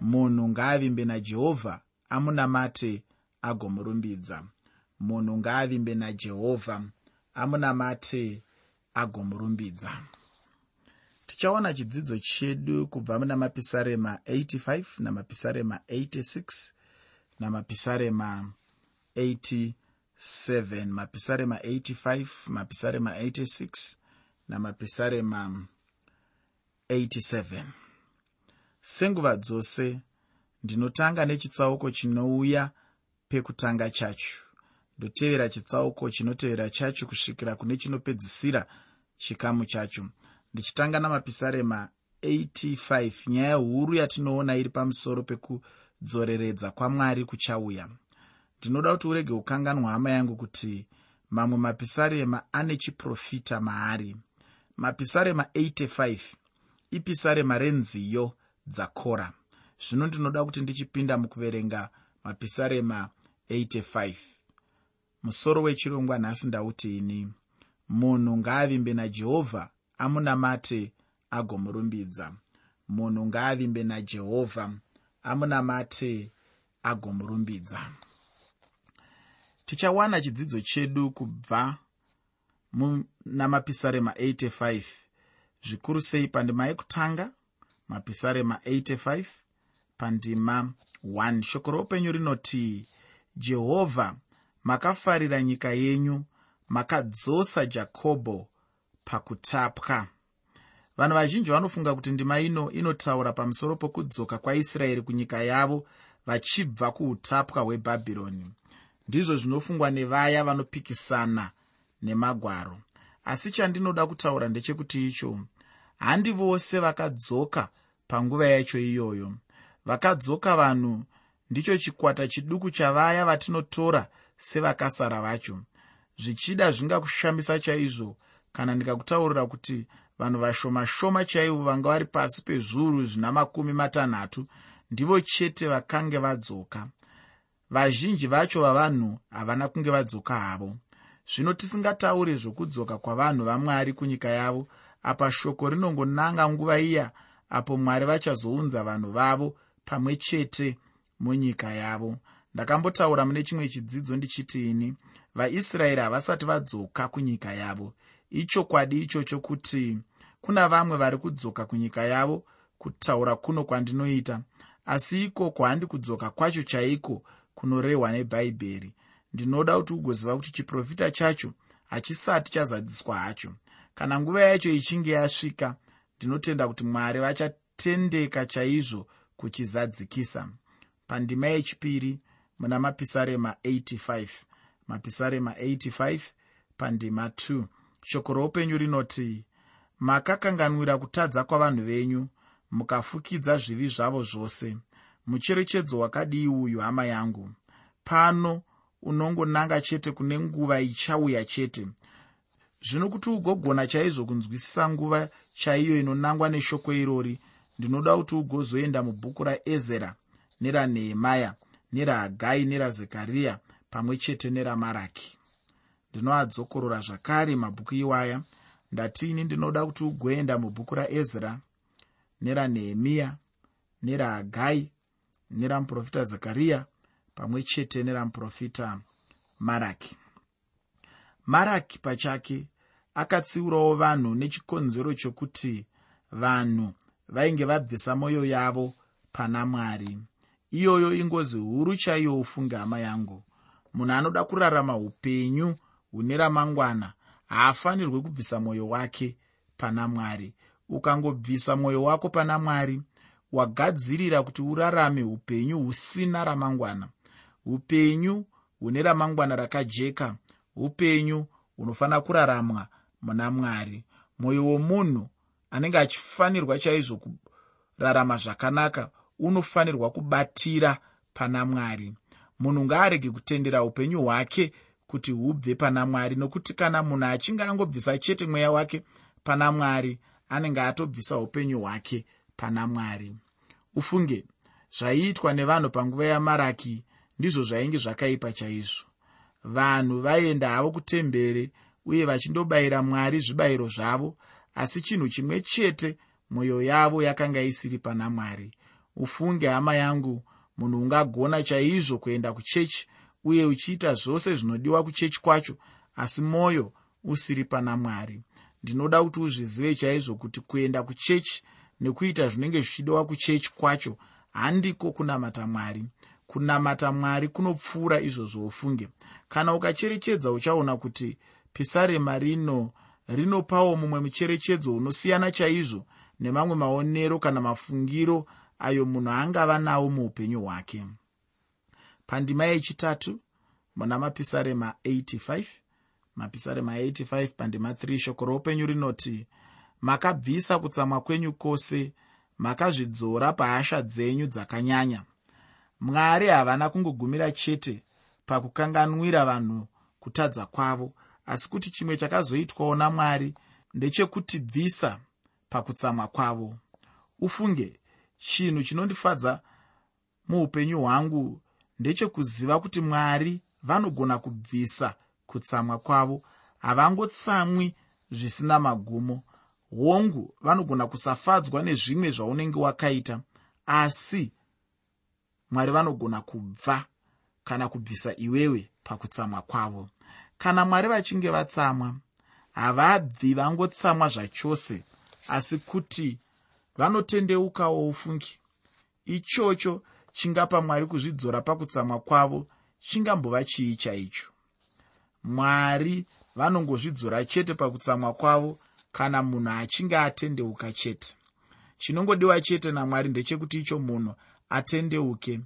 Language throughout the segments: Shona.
munhu ngaavimbe najehovha amunamate agomurumbidza munhu ngaavimbe najehovha amunamate agomurumbidza tichaona chidzidzo chedu kubva muna mapisarema 85 namapisarema 86 namapisarema 87 mapisarema 85 mapisarema 86 namapisarema 87 senguva dzose ndinotanga nechitsauko chinouya pekutanga chacho ndotevera chitsauko chinotevera chacho kusvikira kune chinopedzisira chikamu chacho. Ndichitanga namapisarema 85 nyaya huru yatinoona iri pamusoro pekudzoreredza kwamwari kuchauya. Ndinoda kuti urege kukanganwa hama yangu kuti mamwe mapisarema ane chiprofita maari. Mapisarema 85 ipisarema renziyo dzakora. Zvino ndinoda kuti ndichipinda mukuverenga mapisarema 85 musoro wechirongwa nhasi ndauti ini munhu ngaavimbe najehovha amunamate agomurumbidza. Munhu ngaavimbe najehovha amunamate agomurumbidza. Tichawana chidzidzo chedu kubva muna mapisarema 85 zvikuru sei pandima yekutanga mapisarema 85 pandima 1 shoko roupenyu rinoti jehovha makafarira nyika yenyu makadzosa jakobho pakutapwa. Vanhu vazhinji vanofunga kuti ndima ino inotaura pamusoro pokudzoka kwaisraeri kunyika yavo vachibva kuutapwa hwebhabhironi. Ndizvo zvinofungwa nevaya vanopikisana nemagwaro. Asi chandinoda kutaura ndechekuti icho handi vose vakadzoka panguva yacho iyoyo. Vakadzoka vanhu ndicho chikwata chiduku chavaya vatinotora sevakasara vacho. Zvichida zvingakushambisa chaizvo kana ndikakutaurira kuti vanhu vashoma shoma chaivo vanga vari pasi pezviuru zvina makumi matanhatu ndivo chete vakange vadzoka. Vazhinji vacho vavanhu havana kunge vadzoka havo. Zvino tisingatauri zvokudzoka kwavanhu vamwari kunyika yavo apa shoko rinongonanga nguva iya apo mwari vachazounza vanhu vavo pamwe chete munyika yavo. Ndakambotaura mune chimwe chidzidzo ndichiti ini vaisraeri havasati vadzoka kunyika yavo. Ichokwadi ichocho kuti kuna vamwe vari kudzoka kunyika yavo kutaura kuno kwandinoita asi ikoko handi kudzoka kwacho chaiko kunorehwa nebhaibheri? Ndinoda kuti ugoziva kuti chiprofita chacho hachisati chazadziswa hacho kana nguva yacho ichinge yasvika ndinotenda kuti mwari vachatendeka chaizvo kuchizadzikisa. Pandima yechipiri muna mapisarema 85 mapisarema 85 pandima 2 shoko roupenyu rinoti makakanganwira kutadza kwavanhu venyu mukafukidza zvivi zvavo zvose. Mucherechedzo wakadii uyu hama yangu? Pano unongonanga chete kune nguva ichauya chete zvino kuti ugogona chaizvo kunzwisisa nguva chaiyo inonangwa neshoko irori ndinoda kuti ugozoenda mubhuku raezera neranehemaya nerahagai nerazekariya pamwe chete neramaraki. Ndinoadzokorora zvakare mabhuku iwaya. Ndatini ndinoda kuti ugoenda mubhuku raezra neranehemiya nerahagai neramuprofita zekariya pamwe chete neramuprofita maraki maraki pachake akatsiurawo vanhu nechikonzero chokuti vanhu vainge vabvisa mwoyo yavo pana mwari. Iyoyo ingozi huru chaiyo ufunge hama yangu. Munhu anoda kurarama upenyu hune ramangwana haafanirwi kubvisa mwoyo wake pana mwari. Ukangobvisa mwoyo wako pana mwari wagadzirira kuti urarame upenyu husina ramangwana. Upenyu hune ramangwana rakajeka upenyu hunofanira kuraramwa muna mwari. Mwoyo womunhu anenge achifanirwa chaizvo kurarama zvakanaka unofanirwa kubatira pana mwari. Munhu ngaarege kutendera upenyu hwake kuti hubve pana mwari nokuti kana munhu achinge angobvisa chete mweya wake pana mwari anenge atobvisa upenyu hwake pana mwari. Ufunge zvaiitwa nevanhu panguva yamaraki ndizvo zvainge zvakaipa chaizvo vanhu vaienda havo kutembere uye vachindobayira mwari zvibayiro zvavo asi chinhu chimwe chete mwoyo yavo yakanga isiri pana mwari. Ufunge hama yangu munhu ungagona chaizvo kuenda kuchechi uye uchiita zvose zvinodiwa kuchechi kwacho asi mwoyo usiri pana mwari. Ndinoda kuti uzvizive chaizvo kuti kuenda kuchechi nekuita zvinenge zvichidiwa kuchechi kwacho handiko kunamata mwari kunamata mwari kunopfuura izvozvo ufunge. Kana ukacherechedza uchaona kuti pisarema rino rinopawo mumwe mucherechedzo unosiyana chaizvo nemamwe maonero kana mafungiro ayo munhu angava nawo muupenyu hwake. Pandima yechitatu muna mapisarema 85 mapisarema 85 pandima 3 shoko roupenyu rinoti makabvisa kutsamwa kwenyu kwose makazvidzora pahasha dzenyu dzakanyanya mwari havana kungogumira chete pakukanganwira vanhu kutadza kwavo asi kuti chimwe chakazoitwawo namwari ndechekutibvisa pakutsamwa kwavo. Ufunge chinhu chinondifadza muupenyu hwangu ndechekuziva kuti mwari vanogona kubvisa kutsamwa kwavo. Havangotsamwi zvisina magumo. Hongu vanogona kusafadzwa nezvimwe zvaunenge wakaita asi mwari vanogona kubva kana kubvisa iwewe pakutsamwa kwavo. Kana mwari vachinge vatsamwa havabvi vangotsamwa zvachose asi kuti vanotendeukawo ufungi. Ichocho chingapa mwari kuzvidzora pakutsamwa kwavo chingambova chii chaicho. Mwari vanongozvidzora chete pakutsamwa kwavo kana munhu achinge atendeuka chete. Chinongodiwa chete namwari ndechekuti icho munhu atendeuke.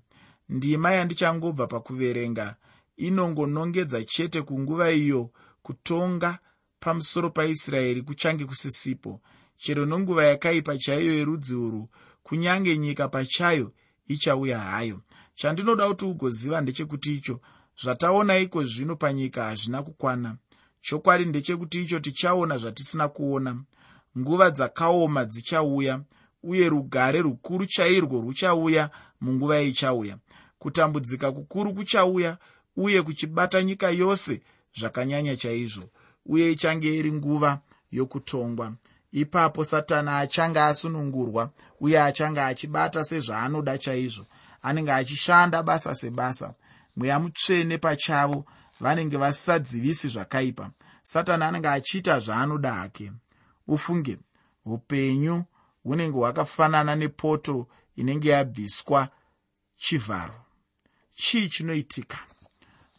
Ndima yandichangobva pakuverenga inongonongedza chete kunguva iyo kutonga pamusoro paisraeri kuchange kusisipo. Chero nenguva yakaipa chaiyo yerudzi urwu kunyange nyika pachayo ichauya hayo. Chandinoda kuti ugoziva ndechekuti icho zvataona iko zvino panyika hazvina kukwana. Chokwadi ndechekuti icho tichaona zvatisina kuona. Nguva dzakaoma dzichauya uye rugare rukuru chairwo ruchauya munguva ichauya kutambudzika kukuru kuchauya uye kuchibata nyika yose zvakanyanya chaizvo uye ichange iri nguva yokutongwa. Ipapo satani achange asunungurwa uye achange achibata sezvaanoda chaizvo. Anenge achishanda basa sebasa. Mweya mutsvene pachavo vanenge vasadzivisi zvakaipa. Satani anenge achiita zvaanoda hake. Ufunge upenyu hunenge hwakafanana nepoto inenge yabviswa chivharo. Chii chinoitika?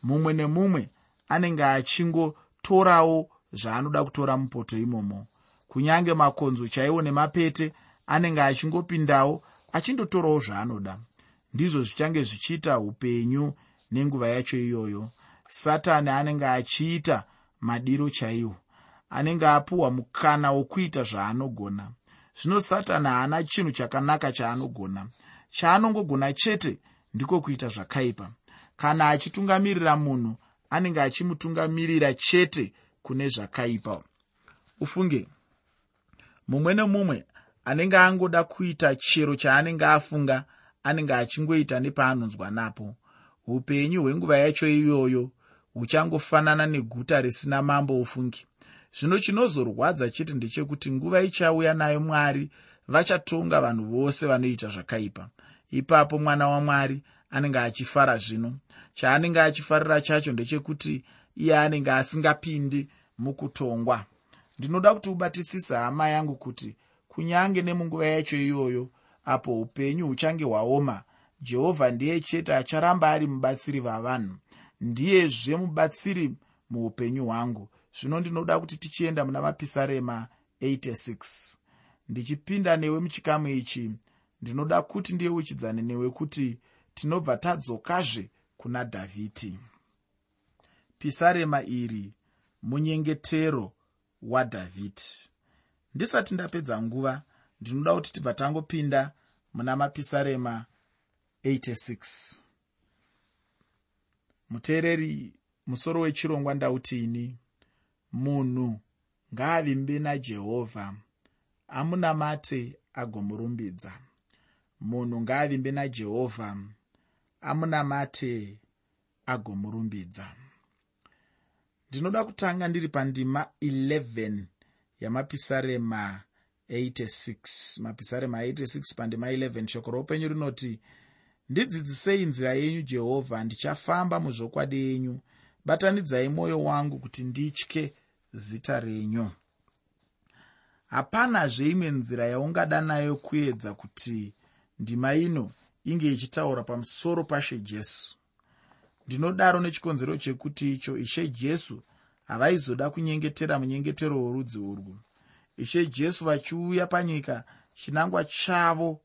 Mumwe nemumwe anenge achingotorawo zvaanoda kutora mupoto imomo. Kunyange makonzo chaiwo nemapete anenge achingopindawo achindotorawo zvaanoda. Ndizvo zvichange zvichiita upenyu nenguva yacho iyoyo. Satani anenge achiita madiro chaiwo anenge apiwa mukana wokuita zvaanogona zvino satani haana chinhu chakanaka chaanogona. Chaanongogona chete ndiko kuita zvakaipa. Kana achitungamirira munhu anenge achimutungamirira chete kune zvakaipa. Ufunge. Mumwe nemumwe anenge angoda kuita chero chaanenge afunga anenge achingoita nepaanonzwa napo. Upenyu hwenguva yacho iyoyo huchangofanana neguta risina mambo ufungi zvino chinozorwadza chete ndechekuti nguva ichauya nayo mwari vachatonga vanhu vose vanoita zvakaipa. Ipapo mwana wamwari anenge achifara zvino. Chaanenge achifarira chacho ndechekuti iye anenge asingapindi mukutongwa. Ndinoda kuti ubatisisa hama yangu kuti kunyange nemunguva yacho iyoyo apo upenyu huchange hwaoma jehovha ndiye chete acharamba ari mubatsiri vavanhu. Ndiyezve mubatsiri muupenyu hwangu zvino ndinoda kuti tichienda muna mapisarema 86 ndichipinda newe muchikamu ichi. Ndinoda kuti ndiyeuchidzane newe kuti tinobva tadzokazve kuna dhavhidhi pisarema iri munyengetero wadhavhidhi ndisati ndapedza nguva ndinoda kuti tibva tangopinda muna mapisarema 86 muteereri musoro wechirongwa ndautini munhu ngaavimbe najehovha amunamate agomurumbidza. Munhu ngaavimbe najehovha amunamate agomurumbidza. Ndinoda kutanga ndiri pandima 11 yamapisarema 86 mapisarema 86 pandima 11 shoko roupenyu rinoti ndidzidzisei nzira yenyu jehovha ndichafamba muzvokwadi yenyu. Batanidzai mwoyo wangu kuti nditye zita renyu. Hapanazve imwe nzira yaungada nayo kuedza kuti ndima ino inge ichitaura pamusoro pashe jesu. Ndinodaro nechikonzero chekuti icho ishe jesu havaizoda kunyengetera munyengetero worudzi urwu. Ishe jesu vachiuya panyika chinangwa chavo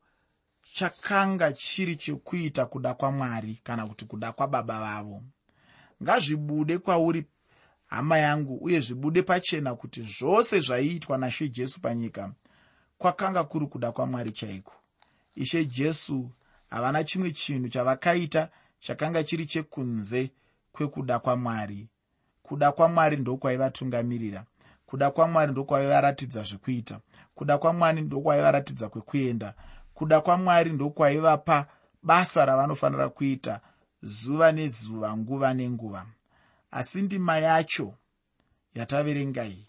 chakanga chiri chekuita kuda kwamwari kana kuti kuda kwababa vavo. Ngazvibude kwauri hama yangu uye zvibude pachena kuti zvose zvaiitwa nashe jesu panyika kwakanga kuri kuda kwamwari chaiko? Ishe jesu havana chimwe chinhu chavakaita chakanga chiri chekunze kwekuda kwamwari. Kuda kwamwari ndokwaivatungamirira kuda kwamwari ndokwaivaratidza zvekuita. Kuda kwamwari ndokwaivaratidza kwekuenda. Kuda kwamwari ndokwaivapa basa ravanofanira kuita zuva nezuva nguva nenguva asi ndima yacho yataverengai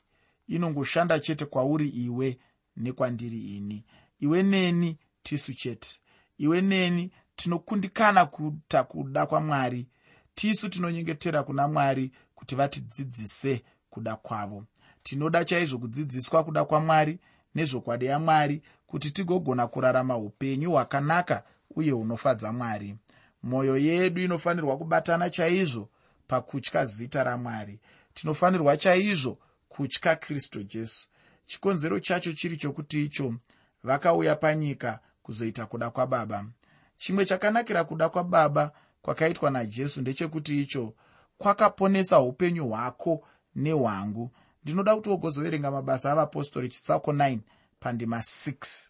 inongoshanda chete kwauri iwe nekwandiri ini. Iwe neni tisu chete. Iwe neni tinokundikana kuta kuda kwamwari. Tisu tinonyengetera kuna mwari kuti vatidzidzise kuda kwavo. Tinoda chaizvo kudzidziswa kuda kwamwari nezvokwadi yamwari kuti tigogona kurarama upenyu hwakanaka uye hunofadza mwari. Mwoyo yedu inofanirwa kubatana chaizvo pakutya zita ramwari. Tinofanirwa chaizvo kutya kristu jesu. Chikonzero chacho chiri chokuti icho vakauya panyika kuzoita kuda kwababa. Chimwe chakanakira kuda kwababa kwakaitwa najesu ndechekuti icho kwakaponesa upenyu hwako nehwangu. Ndinoda kuti wogozoverenga mabasa avapostori chitsauko 9 pandima 6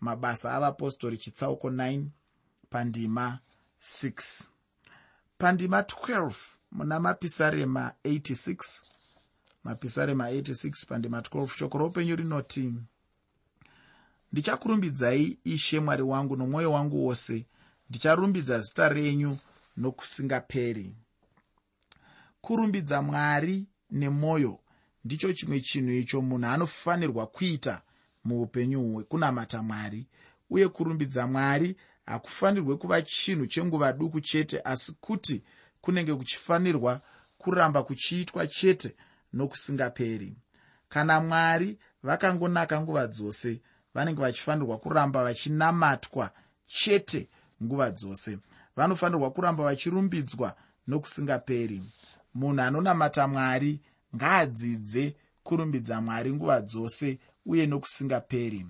mabasa avapostori chitsauko 9 pandima 6 pandima 12 muna mapisarema 86 mapisarema 86 pandima 12 shoko roupenyu rinoti ndichakurumbidzai ishe mwari wangu nomwoyo wangu wose. Ndicharumbidza zita renyu nokusingaperi. Kurumbidza mwari nemwoyo ndicho chimwe chinhu icho munhu anofanirwa kuita muupenyu humwe kunamata mwari. Uye kurumbidza mwari hakufanirwe kuva chinhu chenguva duku chete asi kuti kunenge kuchifanirwa kuramba kuchiitwa chete nokusingaperi. Kana mwari vakangonaka nguva dzose vanenge vachifanirwa kuramba vachinamatwa chete nguva dzose. Vanofanirwa kuramba vachirumbidzwa nokusingaperi. Munhu anonamata mwari ngaadzidze kurumbidza mwari nguva dzose uye nokusingaperi.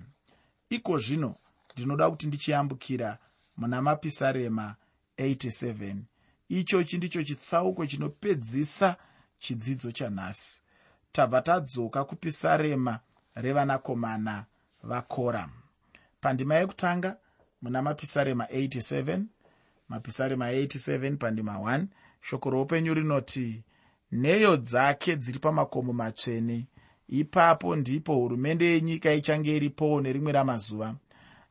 Iko zvino ndinoda kuti ndichiyambukira muna mapisarema 87 ichochi ndicho chitsauko chinopedzisa chidzidzo chanhasi. Tabva tadzoka kupisarema revanakomana vakora. Pandima yekutanga muna mapisarema 87 mapisarema 87 pandima 1 shoko roupenyu rinoti nheyo dzake dziri pamakomo matsvene. Ipapo ndipo hurumende yenyika ichange iripowo nerimwe ramazuva.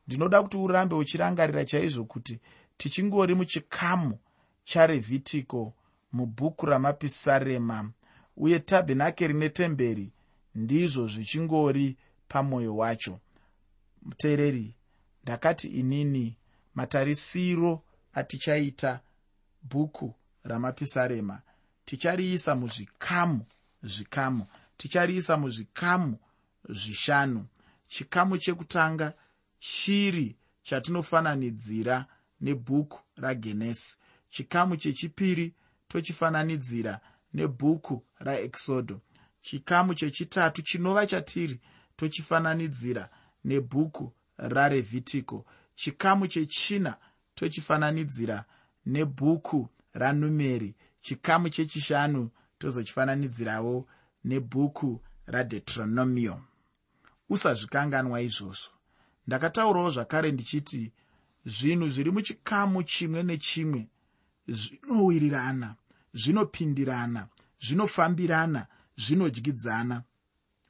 Ndinoda kuti urambe uchirangarira chaizvo kuti tichingori muchikamu charevhitiko mubhuku ramapisarema uye tabhenakeri netemberi ndizvo zvichingori pamwoyo wacho. Muteereri ndakati inini matarisiro atichaita bhuku ramapisarema. Tichariisa muzvikamu zvikamu. Tichariisa muzvikamu zvishanu. Chikamu chekutanga chiri chatinofananidzira nebhuku ragenesi chikamu chechipiri tochifananidzira nebhuku raexodo. Chikamu chechitatu chinova chatiri tochifananidzira nebhuku rarevhitiko chikamu chechina tochifananidzira nebhuku ranumeri. Chikamu chechishanu tozochifananidzirawo nebhuku radeuteronomio usazvikanganwa izvozvo. Ndakataurawo zvakare ndichiti zvinhu zviri muchikamu chimwe nechimwe zvinowirirana zvinopindirana zvinofambirana zvinodyidzana.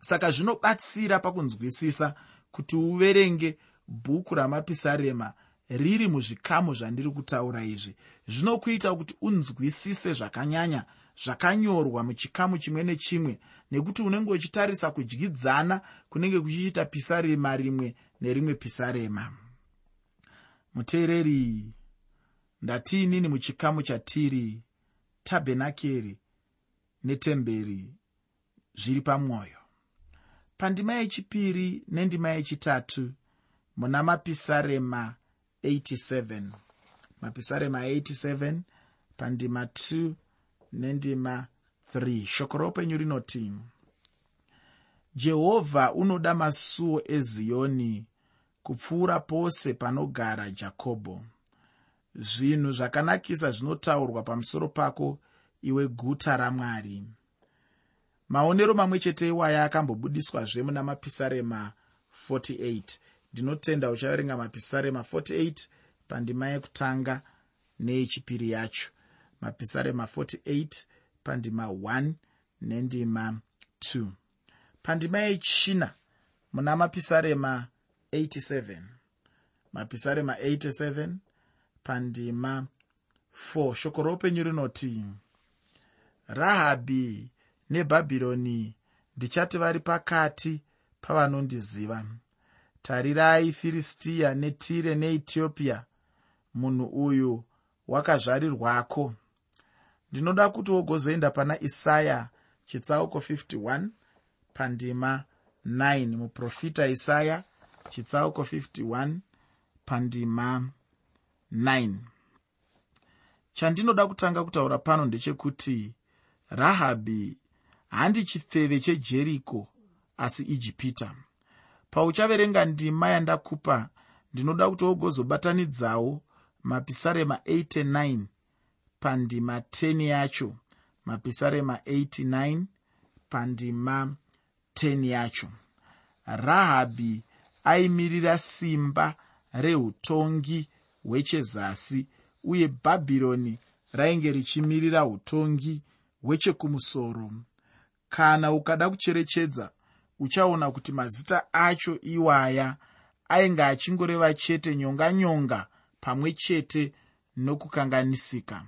Saka zvinobatsira pakunzwisisa kuti uverenge bhuku ramapisarema riri muzvikamu zvandiri kutaura izvi. Zvinokuita kuti unzwisise zvakanyanya zvakanyorwa muchikamu chimwe nechimwe nekuti unenge uchitarisa kudyidzana kunenge kuchiita pisarema rimwe nerimwe pisarema. Muteereri ndatiinini muchikamu chatiri tabhenakeri netemberi zviri pamwoyo. Pandima yechipiri nendima yechitatu muna mapisarema 87 mapisarema 87 pandima 2 nendima 3 shoko roupenyu rinoti jehovha unoda masuo eziyoni kupfuura pose panogara jakobho zvinhu zvakanakisa zvinotaurwa pamusoro pako iwe guta ramwari. Maonero mamwe chete iwaya akambobudiswazve muna mapisarema 48 ndinotenda uchaverenga mapisarema 48 pandima yekutanga neyechipiri yacho. Mapisarema 48 pandima 1 nendima 2 pandima yechina muna mapisarema 87 mapisarema 87 pandima. 4 shoko roupenyu rinoti rahabhi nebhabhironi ndichati vari pakati pavanondiziva. Tarirai firistiya netire neetiopia munhu uyu wakazvarirwako. Ndinoda kuti wogozoenda pana isaya chitsauko 51 pandima 9 muprofita isaya chitsauko 51 pandima 9 chandinoda kutanga kutaura pano ndechekuti rahabhi handi chifeve chejeriko asi ijipita. Pauchaverenga ndima yandakupa ndinoda kuti wogozobatanidzawo mapisarema 89 pandima 10 yacho. Mapisarema 89 pandima 10 yacho. Rahabhi aimirira simba reutongi hwechezasi uye bhabhironi rainge richimirira utongi hwechekumusoro. Kana ukada kucherechedza uchaona kuti mazita acho iwaya ainge achingoreva chete nyonga nyonga pamwe chete nokukanganisika.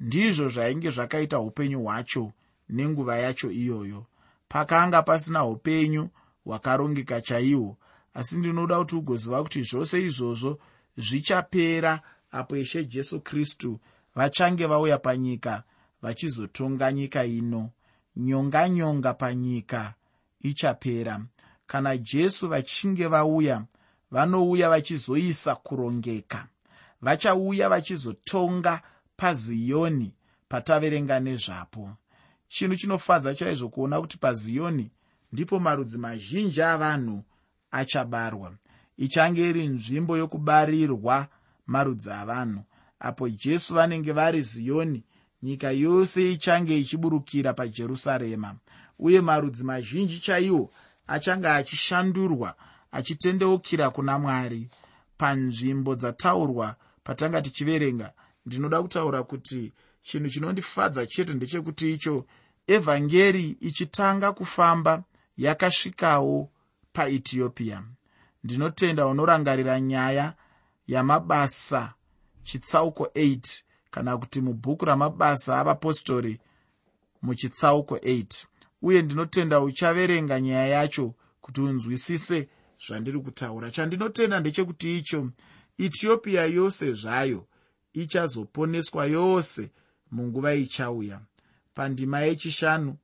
Ndizvo zvainge zvakaita upenyu hwacho nenguva yacho iyoyo. Pakanga pasina upenyu hwakarongeka chaihwo asi ndinoda kuti ugoziva kuti zvose izvozvo zvichapera apo ishe jesu kristu vachange vauya panyika vachizotonga nyika ino. Nyonga nyonga panyika ichapera. Kana jesu vachinge vauya vanouya vachizoisa kurongeka. Vachauya vachizotonga paziyoni pataverenga nezvapo. Chinhu chinofadza chaizvo kuona kuti paziyoni ndipo marudzi mazhinji avanhu achabarwa ichange iri nzvimbo yokubarirwa marudzi avanhu. Apo jesu vanenge vari ziyoni nyika yose ichange ichiburukira pajerusarema. Uye marudzi mazhinji chaiwo achange achishandurwa achitendeukira kuna mwari. Panzvimbo dzataurwa patanga tichiverenga ndinoda kutaura kuti chinhu chinondifadza chete ndechekuti icho evhangeri ichitanga kufamba yakasvikawo paetiopia ndinotenda unorangarira nyaya yamabasa chitsauko 8 kana kuti mubhuku ramabasa avapostori muchitsauko 8 uye ndinotenda uchaverenga nyaya yacho kuti unzwisise zvandiri kutaura. Chandinotenda ndechekuti icho etiopia yose zvayo ichazoponeswa yose munguva ichauya. Pandima yechishanu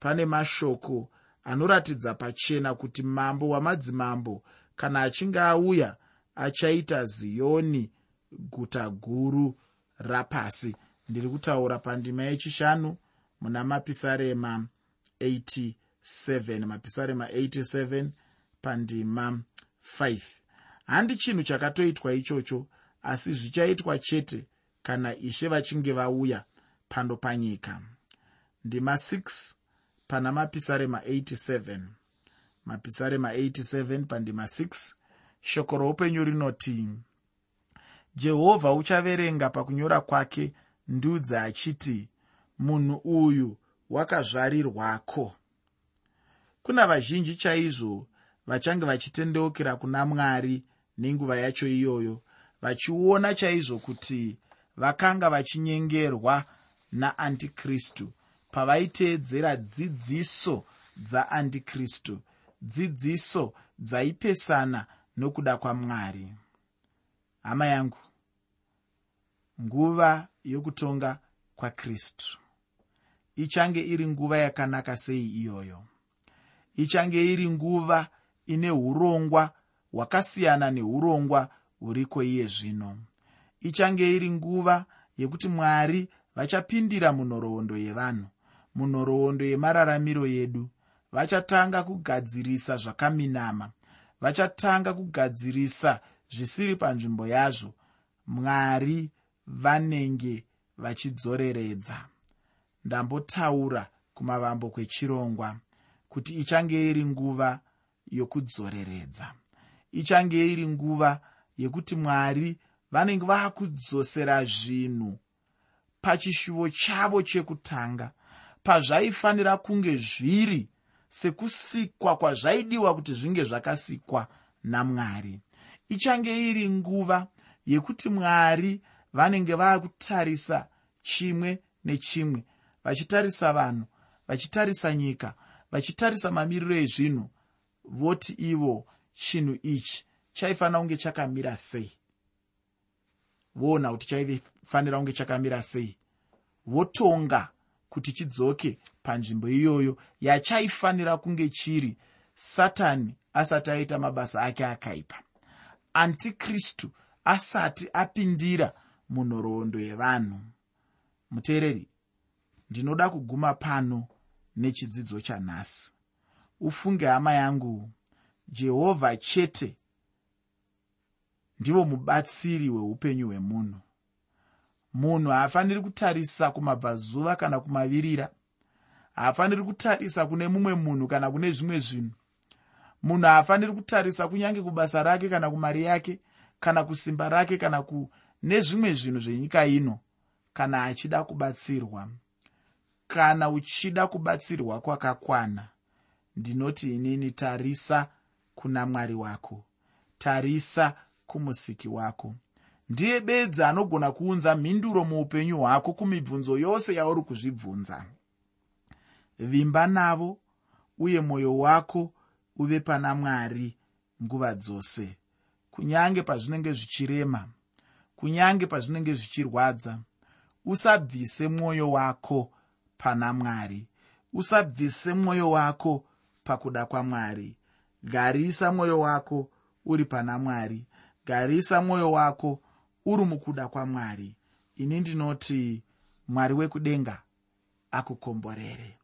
pane mashoko anoratidza pachena kuti mambo wamadzimambo kana achinge auya achaita ziyoni guta guru rapasi. Ndiri kutaura pandima yechishanu muna mapisarema 87 mapisarema 87 pandima 5 handi chinhu chakatoitwa ichocho asi zvichaitwa chete kana ishe vachinge vauya pano panyika. Ndima 6 pana mapisarema 87 mapisarema 87 pandima 6 shoko roupenyu rinoti jehovha uchaverenga pakunyora kwake. Ndudzi achiti munhu uyu wakazvarirwako. Kuna vazhinji chaizvo vachange vachitendeukira kuna mwari nenguva yacho iyoyo vachiona chaizvo kuti vakanga vachinyengerwa naandikristu pavaiteedzera dzidziso dzaandikristu dzidziso dzaipesana nokuda kwamwari. Hama yangu nguva yokutonga kwakristu. Ichange iri nguva yakanaka sei iyoyo? Ichange iri nguva ine urongwa hwakasiyana neurongwa huriko iye zvino. Ichange iri nguva yekuti mwari vachapindira munhoroondo yevanhu munhoroondo yemararamiro yedu vachatanga kugadzirisa zvakaminama. Vachatanga kugadzirisa zvisiri panzvimbo yazvo. Mwari vanenge vachidzoreredza. Ndambotaura kumavambo kwechirongwa kuti ichange iri nguva yokudzoreredza. Ichange iri nguva yekuti mwari vanenge vaakudzosera zvinhu pachishuvo chavo chekutanga pazvaifanira kunge zviri sekusikwa kwazvaidiwa kuti zvinge zvakasikwa namwari. Ichange iri nguva yekuti mwari vanenge vaakutarisa chimwe nechimwe vachitarisa vanhu vachitarisa nyika vachitarisa mamiriro ezvinhu voti ivo chinhu ichi chaifanira kunge chakamira sei? Voona kuti chaifanira kunge chakamira sei? Votonga kuti chidzoke panzvimbo iyoyo yachaifanira kunge chiri satani asati aita mabasa ake akaipa. Antikristu asati apindira munhoroondo yevanhu. Muteereri ndinoda kuguma pano nechidzidzo chanhasi. Ufunge hama yangu jehovha chete ndivo mubatsiri hweupenyu hwemunhu munhu haafaniri kutarisa kumabvazuva kana kumavirira. Haafaniri kutarisa kune mumwe munhu kana kune zvimwe zvinhu. Munhu haafaniri kutarisa kunyange kubasa rake kana kumari yake kana kusimba rake kana kune zvimwe zvinhu zvenyika ino kana achida kubatsirwa. Kana uchida kubatsirwa kwakakwana ndinoti inini tarisa kuna mwari wako tarisa kumusiki wako ndiye bedzi anogona kuunza mhinduro muupenyu hwako kumibvunzo yose yauri kuzvibvunza. Vimba navo uye mwoyo wako uve pana mwari nguva dzose. Kunyange pazvinenge zvichirema kunyange pazvinenge zvichirwadza usabvise mwoyo wako pana mwari. Usabvise mwoyo wako pakuda kwamwari. Garisa mwoyo wako uri pana mwari. Garisa mwoyo wako uri mukuda kwamwari ini ndinoti mwari wekudenga akukomborere